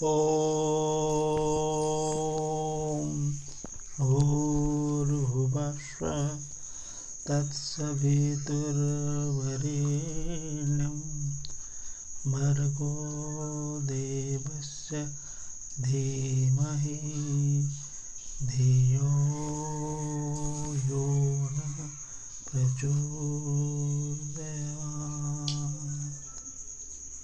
ॐ भूर्भुवस्व तत्सवितुर्वरेण्यं भर्गो देवस्य धीमहि धियो यो नः प्रचोदयात्